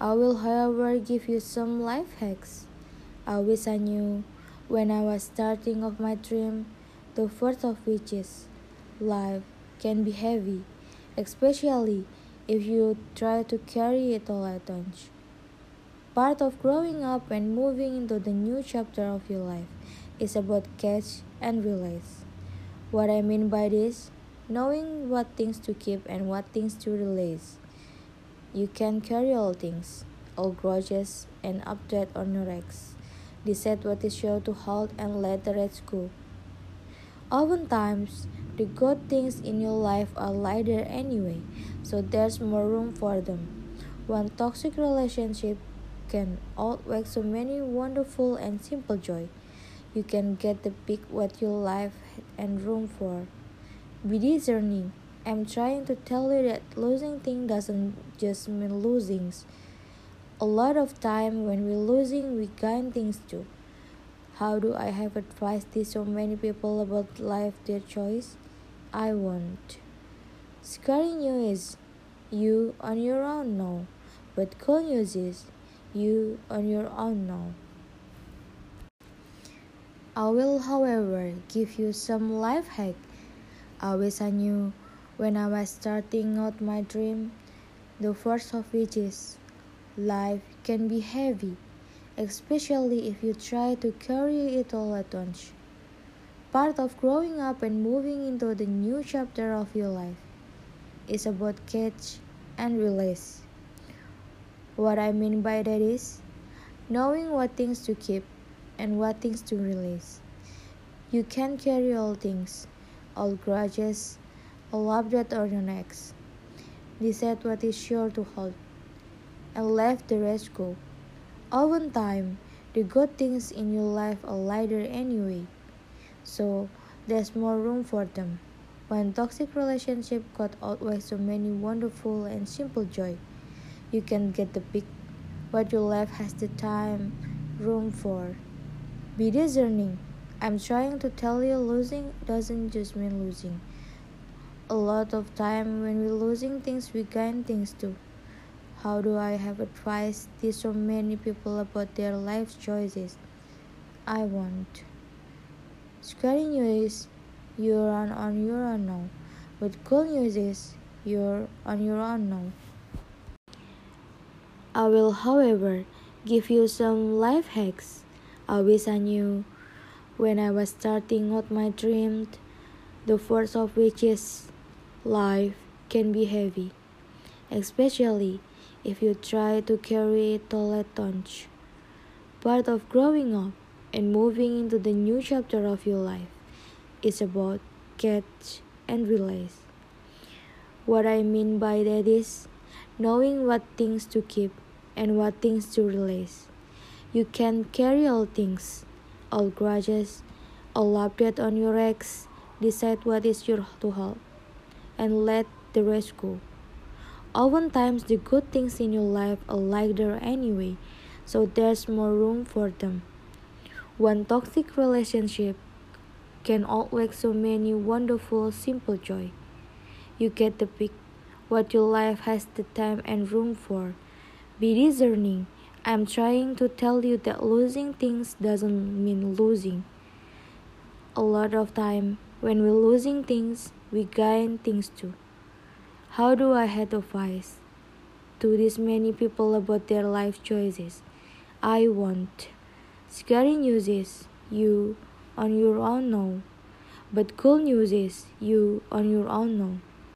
I will, however, give you some life hacks. I wish I knew when I was starting off my dream, the first of which is life can be heavy, especially if you try to carry it all at once. Part of growing up and moving into the new chapter of your life is about catch and release. What I mean by this, knowing what things to keep and what things to release. You can carry all things, all grudges, and upset on your ex. Decide what is sure to hold and let the rest go. Oftentimes, the good things in your life are lighter anyway, so there's more room for them. One toxic relationship can outweigh so many wonderful and simple joy. You can get the pick what your life and room for. Be discerning. I'm trying to tell you that losing things doesn't just mean losings. A lot of time when we're losing, we gain things too. How do I have advised to so many people about life, their choice? I won't. Scary news is you on your own now, but cool news is you on your own now. I will, however, give you some life hack. Wish I knew when I was starting out my dream, the first of which is life can be heavy, especially if you try to carry it all at once. Part of growing up and moving into the new chapter of your life is about catch and release. What I mean by that is knowing what things to keep and what things to release. You can carry all things, all grudges, all upset on your necks. Decide what is sure to hold, and let the rest go. Often time, the good things in your life are lighter anyway, so there's more room for them. When toxic relationship cut outweigh so many wonderful and simple joy, you can get the pick what your life has the time, room for. Be discerning. I'm trying to tell you losing doesn't just mean losing. A lot of time when we're losing things, we gain things too. How do I have advice to so many people about their life choices? I want. Scary news is you're on, on your own now, but cool news is you're on your own now. I will, however, give you some life hacks. I wish I knew when I was starting out my dream, the first of which is life can be heavy, especially if you try to carry it all at once. Part of growing up and moving into the new chapter of your life is about catch and release. What I mean by that is knowing what things to keep and what things to release. You can carry all things, all grudges, all update on your ex, decide what is your to hold, and let the rest go. Oftentimes, the good things in your life are lighter anyway, so there's more room for them. One toxic relationship can outweigh so many wonderful, simple joy. You get the pick what your life has the time and room for. Be discerning I'm trying to tell you that losing things doesn't mean losing. A lot of time, when we're losing things, we gain things too. How do I have advice to this many people about their life choices? I want. Scary news is you on your own know, but cool news is you on your own now.